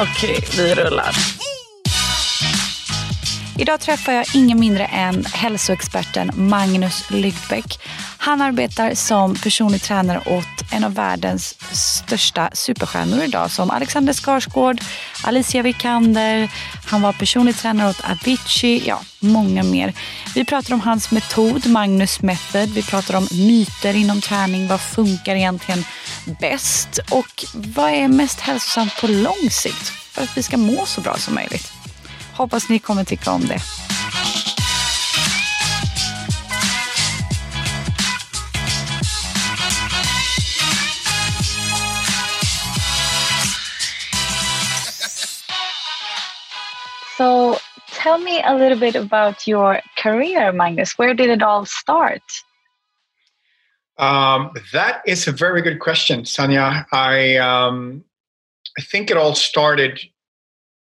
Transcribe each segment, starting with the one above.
Okej, vi rullar. Idag träffar jag ingen mindre än hälsoexperten Magnus Lydbeck. Han arbetar som personlig tränare åt en av världens största superstjärnor idag som Alexander Skarsgård, Alicia Vikander, han var personlig tränare åt Avicii, ja, många mer. Vi pratar om hans metod, Magnus Method. Vi pratar om myter inom träning. Vad funkar egentligen bäst? Och vad är mest hälsosamt på lång sikt för att vi ska må så bra som möjligt? Hoppas ni kommer tycka om det. So tell me a little bit about your career, Magnus. Where did it all start? Um, that is a very good question, Sanya. I um, I think it all started.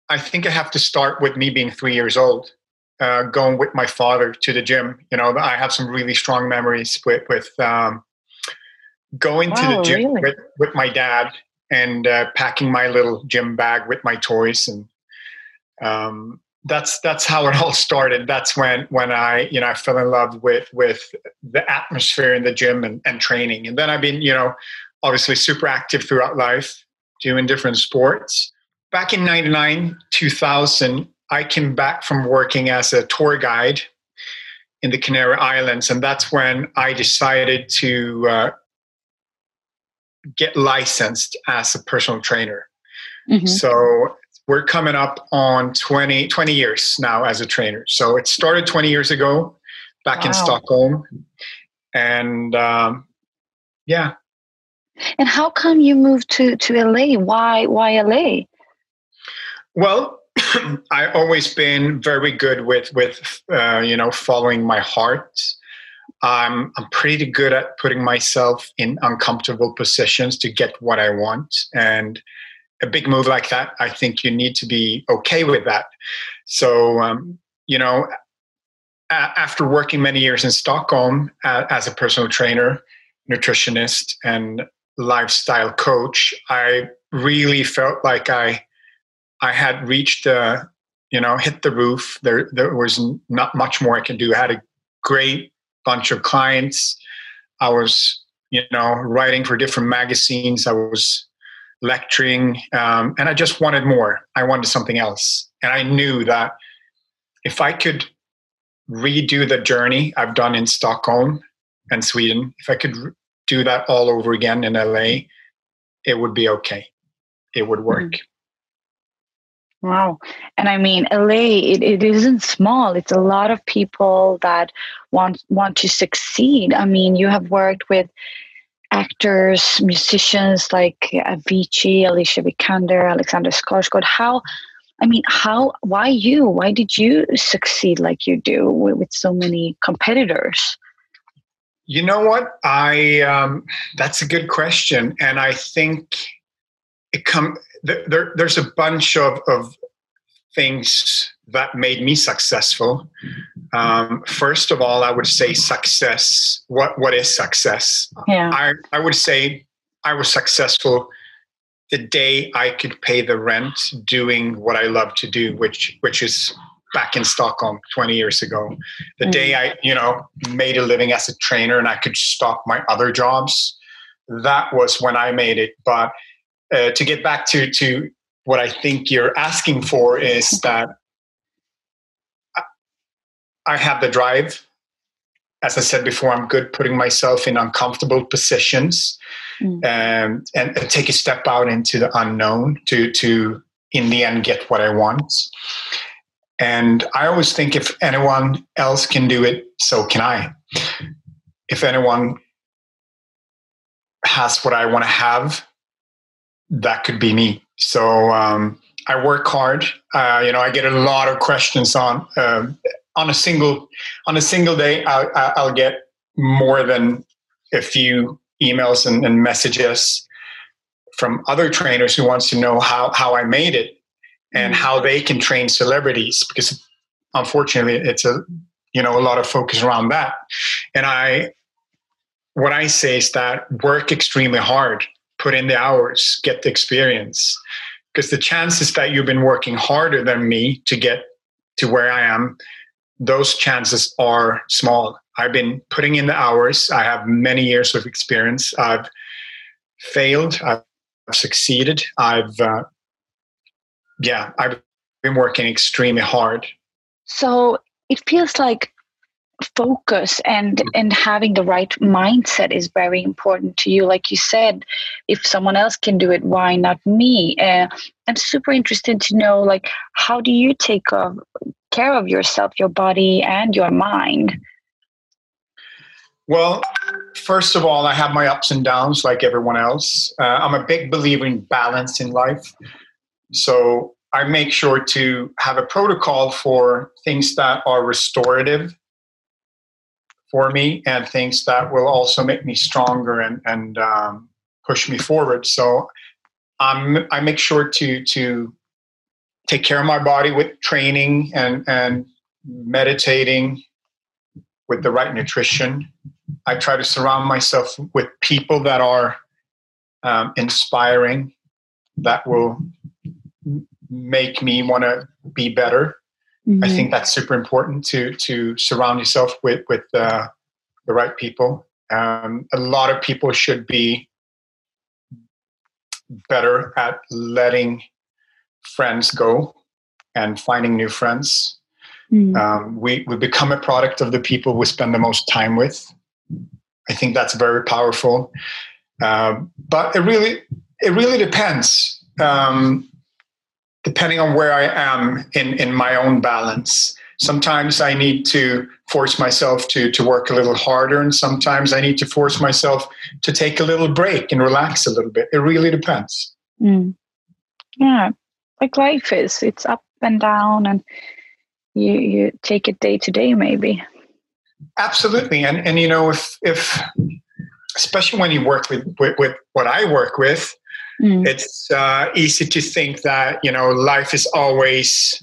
I think I have to start with me being three years old, uh, going with my father to the gym. You know, I have some really strong memories with with um, going to the gym really? with, with my dad and uh, packing my little gym bag with my toys and um, that's that's how it all started. That's when when I you know I fell in love with with the atmosphere in the gym and, and training. And then I've been you know obviously super active throughout life, doing different sports. Back in '99, 2000, I came back from working as a tour guide in the Canary Islands, and that's when I decided to uh, get licensed as a personal trainer. Mhm. So we're coming up on 20, 20 years now as a trainer. So it started 20 years ago back in Stockholm. And um, yeah, And how come you moved to, to LA? Why why LA? Well, I always been very good with with uh, you know following my heart. I'm I'm pretty good at putting myself in uncomfortable positions to get what I want, and a big move like that, I think you need to be okay with that. So um, you know, a- after working many years in Stockholm as a personal trainer, nutritionist, and lifestyle coach, I really felt like I I had reached the you know hit the roof. There there was not much more I could do. I had a great bunch of clients. I was you know writing for different magazines. I was lecturing, um, and I just wanted more. I wanted something else, and I knew that if I could redo the journey I've done in Stockholm and Sweden, if I could do that all over again in LA, it would be okay. It would work. Wow. And I mean, LA, it, it isn't small. It's a lot of people that want want to succeed. I mean, you have worked with actors, musicians like Avicii, Alicia Vikander, Alexander Skarsgård. How, I mean, how, why you? Why did you succeed like you do with, with so many competitors? You know what? I um, that's a good question, and I think it come there. There's a bunch of of things that made me successful. Um, first of all, I would say success. What what is success? Yeah. I I would say I was successful the day I could pay the rent doing what I love to do, which which is back in Stockholm 20 years ago. The Mm. day I, you know, made a living as a trainer and I could stop my other jobs, that was when I made it. But uh, to get back to to what I think you're asking for is that I- have the drive. As I said before, I'm good putting myself in uncomfortable positions Mm. um, and, and take a step out into the unknown to to in the end get what I want. And I always think if anyone else can do it, so can I. If anyone has what I want to have, that could be me. So um, I work hard. Uh, you know, I get a lot of questions on um, on a single on a single day. I'll, I'll get more than a few emails and, and, messages from other trainers who wants to know how how I made it and mm-hmm. how they can train celebrities because unfortunately it's a you know a lot of focus around that. And I what I say is that work extremely hard, put in the hours, get the experience because the chances that you've been working harder than me to get to where I am, those chances are small. I've been putting in the hours. I have many years of experience. I've failed. I've succeeded. I've, uh, yeah, I've been working extremely hard. So it feels like focus and mm-hmm. and having the right mindset is very important to you. Like you said if someone else can do it why not me? Uh, i'm super interested to know like how do you take of, care of yourself your body and your mind? Well first of all i have my ups and downs like everyone else. Uh, i'm a big believer in balance in life. So i make sure to have a protocol for things that are restorative for me and things that will also make me stronger and, and um, push me forward. So I make sure to, to take care of my body with training and, and meditating with the right nutrition. I try to surround myself with people that are um, inspiring, that will make me want to be better. Mm-hmm. I think that's super important to to surround yourself with with uh, the right people. Um, a lot of people should be better at letting friends go and finding new friends. Mm-hmm. Um, we we become a product of the people we spend the most time with. I think that's very powerful. Um, but it really it really depends. Um, depending on where I am in, in my own balance. Sometimes I need to force myself to, to work a little harder, and sometimes I need to force myself to take a little break and relax a little bit. It really depends. Mm. Yeah, like life is, it's up and down, and you, you take it day to day, maybe. Absolutely. And, and you know, if, if especially when you work with, with, with what I work with, Mm. It's uh, easy to think that you know life is always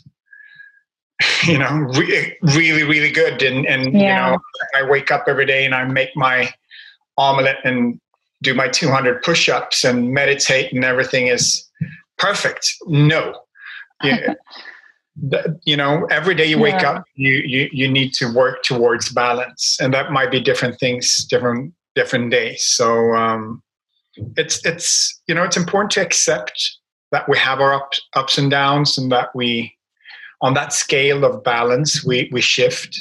you know re- really really good and and yeah. you know I wake up every day and I make my omelet and do my 200 push-ups and meditate and everything is perfect. No. You, you know, every day you wake yeah. up, you, you you need to work towards balance, and that might be different things, different different days. So um, it's it's you know it's important to accept that we have our ups, ups and downs and that we on that scale of balance we we shift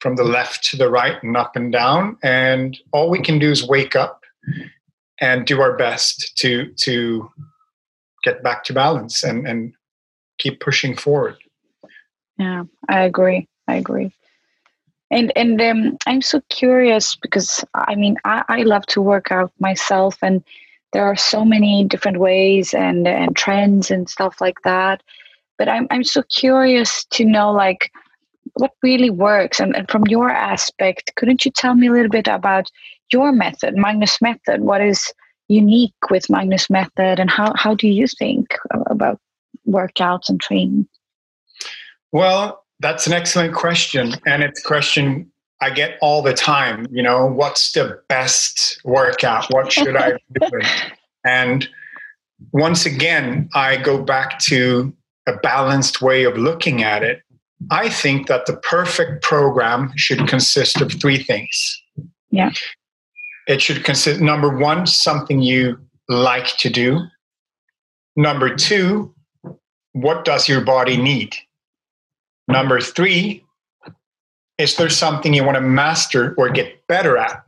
from the left to the right and up and down. And all we can do is wake up and do our best to to get back to balance and and keep pushing forward. Yeah i agree. I agree and and um, i'm so curious because i mean I, I love to work out myself and there are so many different ways and and trends and stuff like that. But i'm, I'm so curious to know like what really works and, and from your aspect couldn't you tell me a little bit about your method magnus method? What is unique with magnus method and how, how do you think about workouts and training? Well that's an excellent question. And it's a question I get all the time. You know, what's the best workout? What should I do? And once again, I go back to a balanced way of looking at it. I think that the perfect program should consist of three things. Yeah. It should consist, number one, something you like to do. Number two, what does your body need? Number three, is there something you want to master or get better at?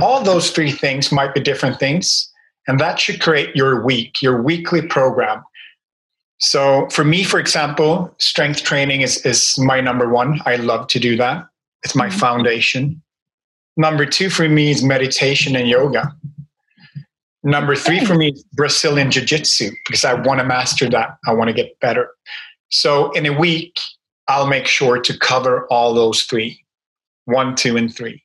All those three things might be different things, and that should create your week, your weekly program. So for me, for example, strength training is, is my number one. I love to do that. It's my mm-hmm. foundation. Number two for me is meditation and yoga. Number three for me is Brazilian Jiu Jitsu because I want to master that. I want to get better. So in a week, I'll make sure to cover all those three one, two, and three.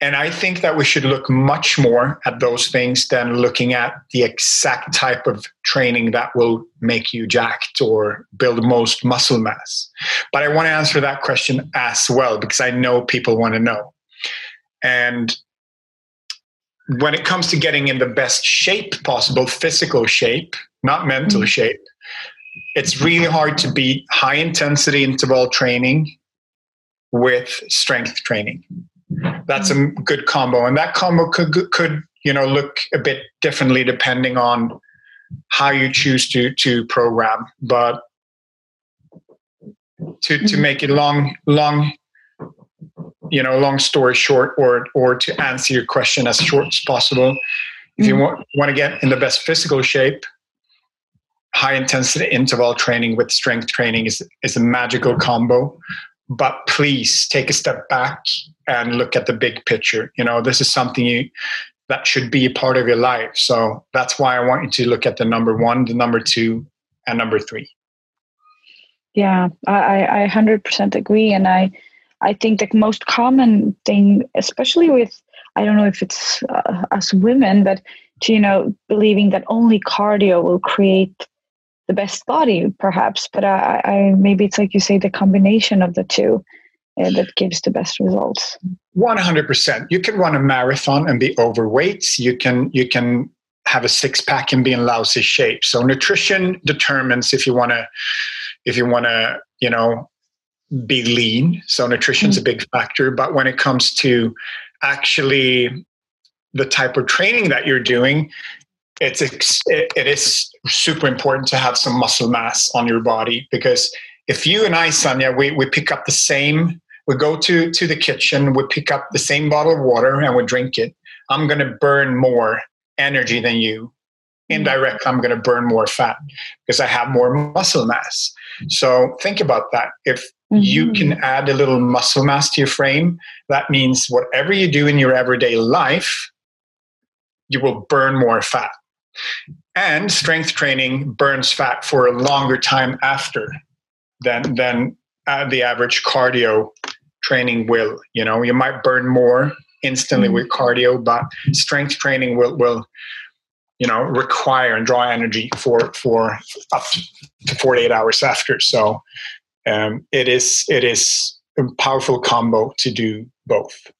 And I think that we should look much more at those things than looking at the exact type of training that will make you jacked or build most muscle mass. But I want to answer that question as well because I know people want to know. And when it comes to getting in the best shape possible, physical shape, not mental mm-hmm. shape, it's really hard to beat high intensity interval training with strength training. That's a good combo, and that combo could could you know look a bit differently depending on how you choose to to program. But to to mm-hmm. make it long long you know long story short or or to answer your question as short as possible if you mm-hmm. want, want to get in the best physical shape high intensity interval training with strength training is is a magical combo. But please take a step back and look at the big picture. You know this is something you that should be a part of your life. So that's why i want you to look at the number one the number two and number three. Yeah i i 100% agree. And i I think the most common thing, especially with, I don't know if it's uh, us women, but you know, believing that only cardio will create the best body, perhaps. But I, I maybe it's like you say, the combination of the two uh, that gives the best results. 100%. You can run a marathon and be overweight. You can, you can have a six pack and be in lousy shape. So nutrition determines if you want to, if you want to, you know, be lean. So nutrition's mm-hmm. a big factor. But when it comes to actually the type of training that you're doing, it's it, it is super important to have some muscle mass on your body because if you and I, Sonia, we, we pick up the same, we go to, to the kitchen, we pick up the same bottle of water and we drink it, I'm going to burn more energy than you. Mm-hmm. Indirectly, I'm going to burn more fat because I have more muscle mass. So think about that. If Mm-hmm. You can add a little muscle mass to your frame. That means whatever you do in your everyday life, you will burn more fat. And strength training burns fat for a longer time after than, than uh, the average cardio training will. You know, you might burn more instantly mm-hmm. with cardio, but strength training will, will you know require and draw energy for for up to 48 hours after so um, it is it is a powerful combo to do both.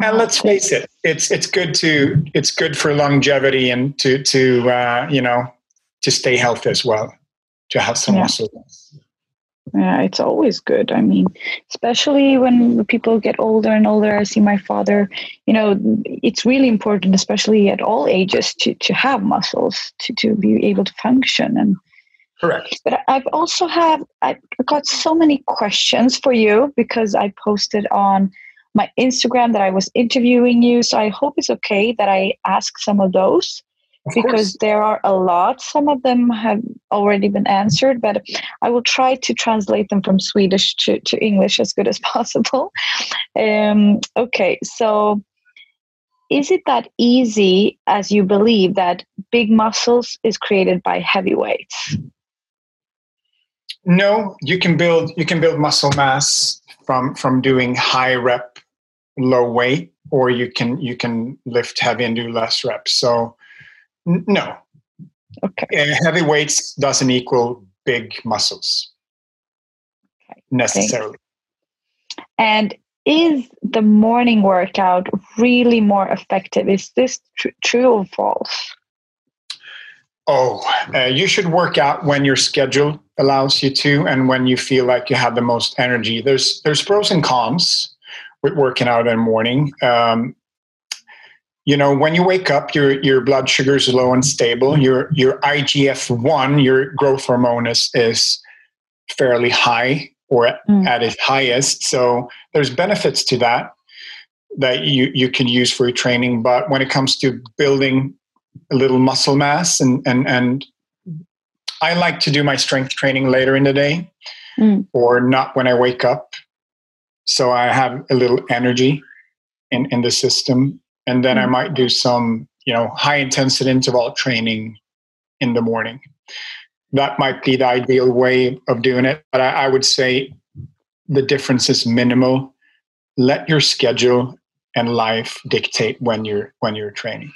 And let's face it, it's it's good to it's good for longevity and to to uh, you know to stay healthy as well, to have some yeah. muscle. Yeah, it's always good. I mean, especially when people get older and older. I see my father. You know, it's really important, especially at all ages, to to have muscles to to be able to function and Correct. But I've also have I've got so many questions for you because I posted on my Instagram that I was interviewing you. So I hope it's okay that I ask some of those of because course. there are a lot. Some of them have already been answered, but I will try to translate them from Swedish to, to English as good as possible. Um, okay, so is it that easy as you believe that big muscles is created by heavy weights? No, you can build you can build muscle mass from from doing high rep, low weight, or you can you can lift heavy and do less reps. So n- no, okay. Uh, heavy weights doesn't equal big muscles okay. necessarily. Thanks. And is the morning workout really more effective? Is this tr- true or false? Oh, uh, you should work out when your schedule allows you to and when you feel like you have the most energy. There's there's pros and cons with working out in the morning. Um, you know, when you wake up, your your blood sugar is low and stable. Your your IGF one, your growth hormone, is is fairly high or mm. at its highest. So there's benefits to that that you you can use for your training. But when it comes to building a little muscle mass and and and I like to do my strength training later in the day Mm. or not when I wake up. So I have a little energy in, in the system. And then I Mm. might do some, you know, high intensity interval training in the morning. That might be the ideal way of doing it. But I, I would say the difference is minimal. Let your schedule and life dictate when you're when you're training.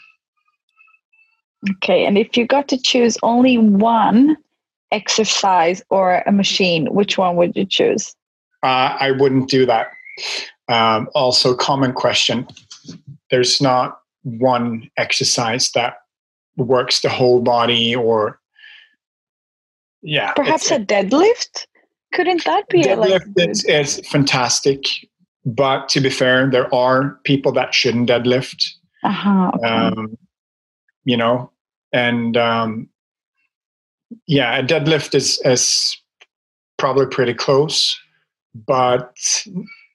Okay, and if you got to choose only one exercise or a machine, which one would you choose? Uh, I wouldn't do that. Um, also, common question. There's not one exercise that works the whole body, or yeah, Perhaps a deadlift? Couldn't that be a, like deadlift is, is fantastic. But to be fair, there are people that shouldn't deadlift. uh-huh, okay. Um, you know, and um, yeah, a deadlift is is probably pretty close. But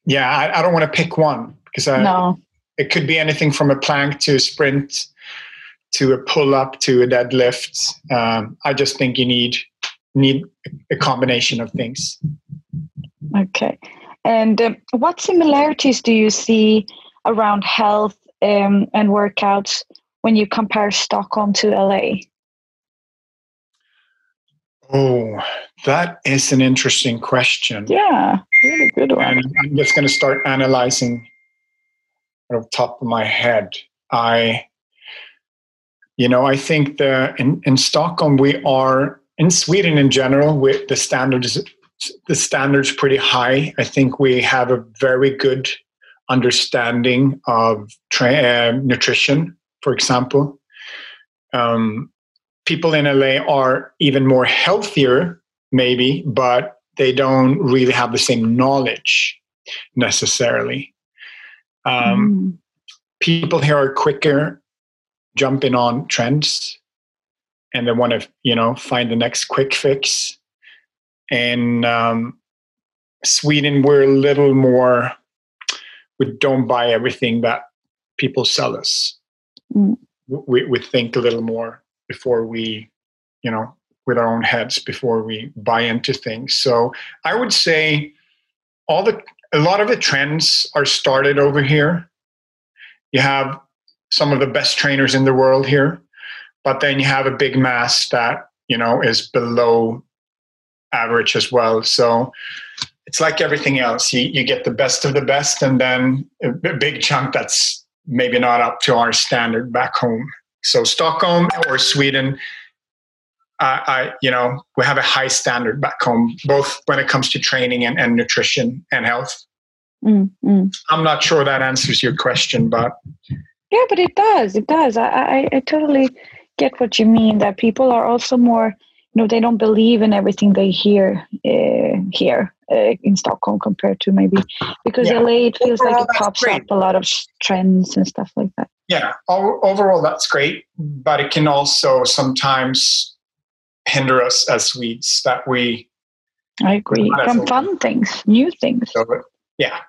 yeah, I, I don't want to pick one because I, no. it could be anything from a plank to a sprint to a pull up to a deadlift. Um, I just think you need need a combination of things. Okay. And um, what similarities do you see around health um, and workouts when you compare Stockholm to LA? Oh, that is an interesting question. Yeah, really good one. And I'm just going to start analyzing out of the top of my head. I, you know, I think the in, in Stockholm we are in Sweden in general with the standards the standards pretty high. I think we have a very good understanding of tra- uh, nutrition, for example. Um, people in LA are even more healthier, maybe, but they don't really have the same knowledge necessarily. Um, Mm. People here are quicker jumping on trends and they want to, you know, find the next quick fix. And um, Sweden, we're a little more, we don't buy everything that people sell us. Mm. We, we think a little more before we, you know, with our own heads before we buy into things. So I would say all the a lot of the trends are started over here. You have some of the best trainers in the world here, but then you have a big mass that you know is below average as well. So it's like everything else. You, you get the best of the best, and then a big chunk that's maybe not up to our standard back home. So Stockholm or Sweden, I, I you know we have a high standard back home, both when it comes to training and, and nutrition and health. Mm, mm. I'm not sure that answers your question, but Yeah, but it does. It does. I, I, I totally get what you mean. That people are also more, you know, they don't believe in everything they hear uh, here uh, in Stockholm compared to maybe because Yeah. LA it feels like it pops great. up a lot of trends and stuff like that. Yeah, overall that's great. But it can also sometimes hinder us as Swedes that we I agree. From fun things, new things. so yeah.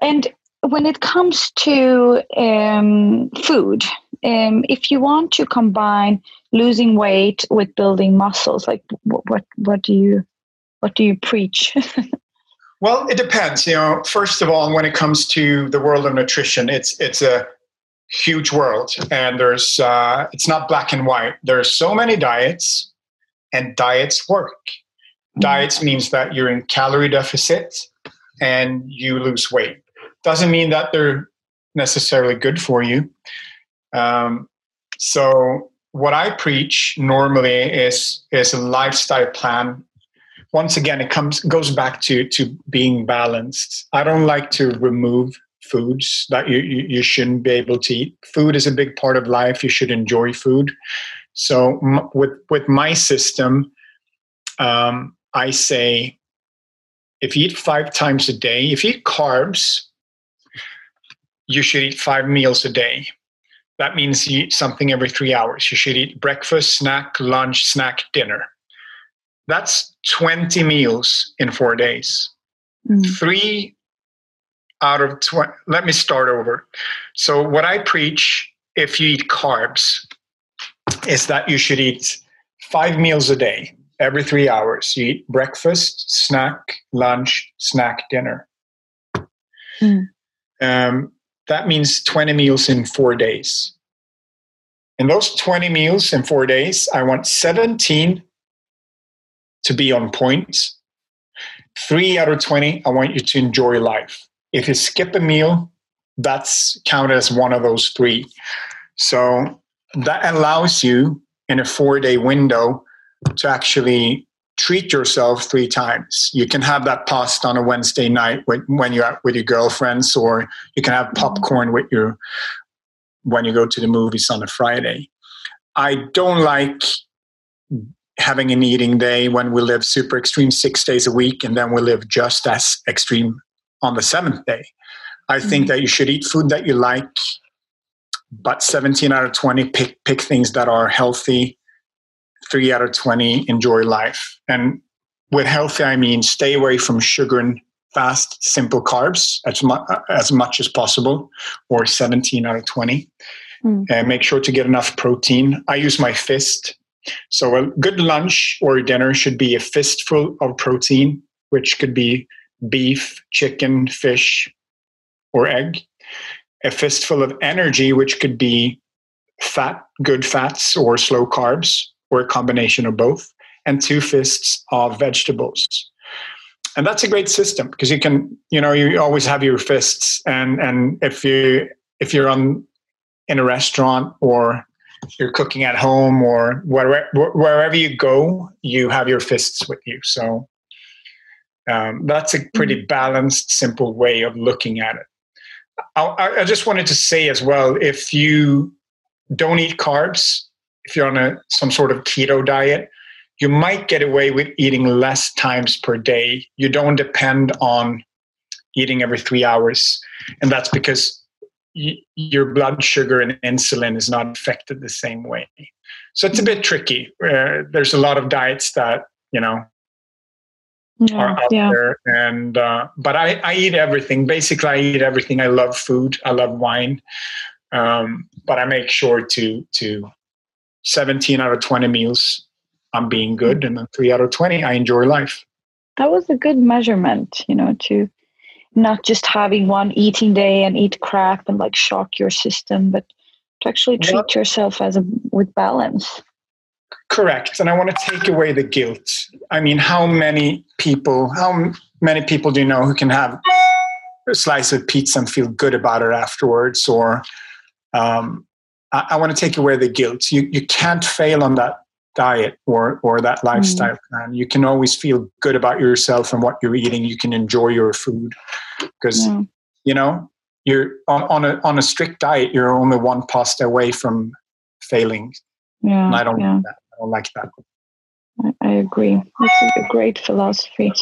And when it comes to um, food, um, if you want to combine losing weight with building muscles, like what what, what do you what do you preach? Well, it depends. You know, first of all, when it comes to the world of nutrition, it's it's a huge world, and there's uh, it's not black and white. There's so many diets, and diets work. Diets means that you're in calorie deficit and you lose weight. Doesn't mean that they're necessarily good for you. Um, so, what I preach normally is is a lifestyle plan once again it comes goes back to to being balanced. I don't like to remove foods that you, you you shouldn't be able to eat. Food is a big part of life. You should enjoy food. So m- with with my system um, i say if you eat five times a day if you eat carbs you should eat five meals a day. That means you eat something every three hours. You should eat breakfast snack lunch snack dinner that's 20 meals in four days. Mm. Three out of 20. Let me start over. So, what I preach if you eat carbs is that you should eat five meals a day, every three hours. You eat breakfast, snack, lunch, snack, dinner. Mm. Um, that means 20 meals in four days. In those 20 meals in four days, I want 17 to be on point. Three out of 20, I want you to enjoy life. If you skip a meal, that's counted as one of those three. So that allows you in a four day window to actually treat yourself three times. You can have that pasta on a Wednesday night when you're out with your girlfriends, or you can have popcorn with your when you go to the movies on a Friday. I don't like having an eating day when we live super extreme six days a week and then we live just as extreme on the seventh day. I mm-hmm. think that you should eat food that you like, but 17 out of 20 pick pick things that are healthy. Three out of 20 enjoy life. And with healthy, I mean stay away from sugar and fast, simple carbs as, mu- as much as possible, or 17 out of 20. Mm. And make sure to get enough protein. I use my fist. So a good lunch or dinner should be a fistful of protein, which could be beef, chicken, fish, or egg. A fistful of energy, which could be fat, good fats, or slow carbs, or a combination of both. And two fists of vegetables and that's a great system because you can you know you always have your fists and and if you if you're on in a restaurant or you're cooking at home or wherever wherever you go you have your fists with you so um, that's a pretty mm-hmm. balanced simple way of looking at it I, I just wanted to say as well if you don't eat carbs if you're on a some sort of keto diet you might get away with eating less times per day. You don't depend on eating every three hours. And that's because y- your blood sugar and insulin is not affected the same way. So it's a bit tricky. Uh, there's a lot of diets that, you know, yeah, are out yeah. there. And, uh, but I, I eat everything. Basically, I eat everything. I love food. I love wine. Um, but I make sure to, to 17 out of 20 meals I'm being good, and then three out of 20, I enjoy life. That was a good measurement, you know, to not just having one eating day and eat crap and like shock your system, but to actually treat well, yourself as a with balance. Correct. And I want to take away the guilt. I mean, how many people, how many people do you know who can have a slice of pizza and feel good about it afterwards? Or um, I, I want to take away the guilt. You, you can't fail on that diet or or that mm. lifestyle mm. plan you can always feel good about yourself and what you're eating you can enjoy your food because yeah. you know you're on, on a on a strict diet you're only one pasta away from failing yeah and i don't yeah. like that i don't like that I, I agree it's a great philosophy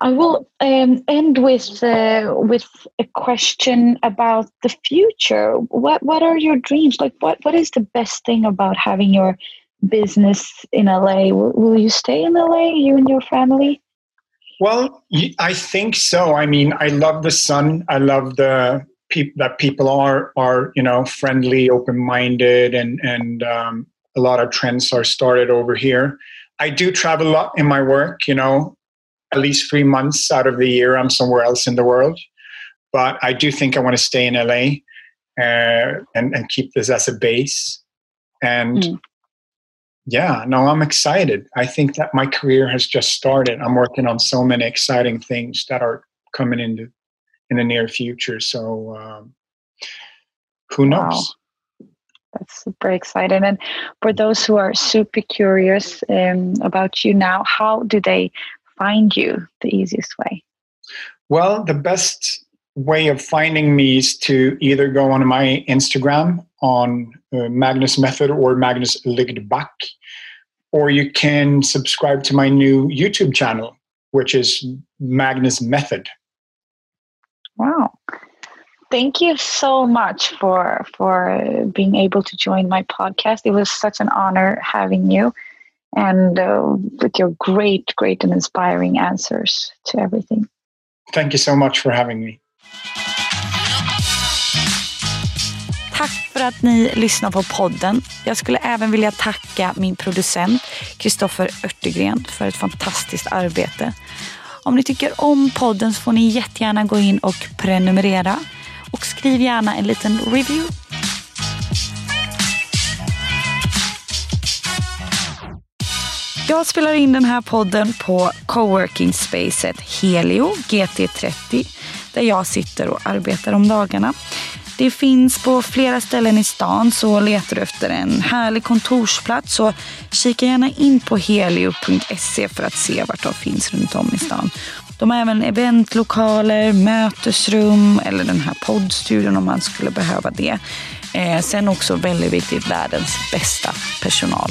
I will um, end with uh, with a question about the future. What what are your dreams? Like, what what is the best thing about having your business in LA. Will, will you stay in LA, you and your family? Well, I think so. I mean, I love the sun. I love the people that people are are you know friendly, open minded, and and um, a lot of trends are started over here. I do travel a lot in my work. You know, at least three months out of the year, I'm somewhere else in the world. But I do think I want to stay in LA uh, and and keep this as a base. And mm yeah, no, I'm excited. I think that my career has just started. I'm working on so many exciting things that are coming into in the near future. So um, who knows? Wow. That's super exciting. And for those who are super curious um, about you now, how do they find you the easiest way? Well, the best way of finding me is to either go on my Instagram on uh, Magnus Method or Magnus Lygdback, or you can subscribe to my new YouTube channel, which is Magnus Method. Wow. Thank you so much for for being able to join my podcast. It was such an honor having you and uh, with your great, great and inspiring answers to everything. Thank you so much for having me. Tack för att ni lyssnar på podden. Jag skulle även vilja tacka min producent Kristoffer Örtegren för ett fantastiskt arbete. Om ni tycker om podden så får ni jättegärna gå in och prenumerera. Och skriv gärna en liten review. Jag spelar in den här podden på coworking spacet Helio GT30 där jag sitter och arbetar om dagarna. Det finns på flera ställen i stan så letar du efter en härlig kontorsplats så kika gärna in på helio.se för att se vart de finns runt om i stan. De har även eventlokaler, mötesrum eller den här poddstudion om man skulle behöva det. Eh, sen också väldigt viktigt, världens bästa personal.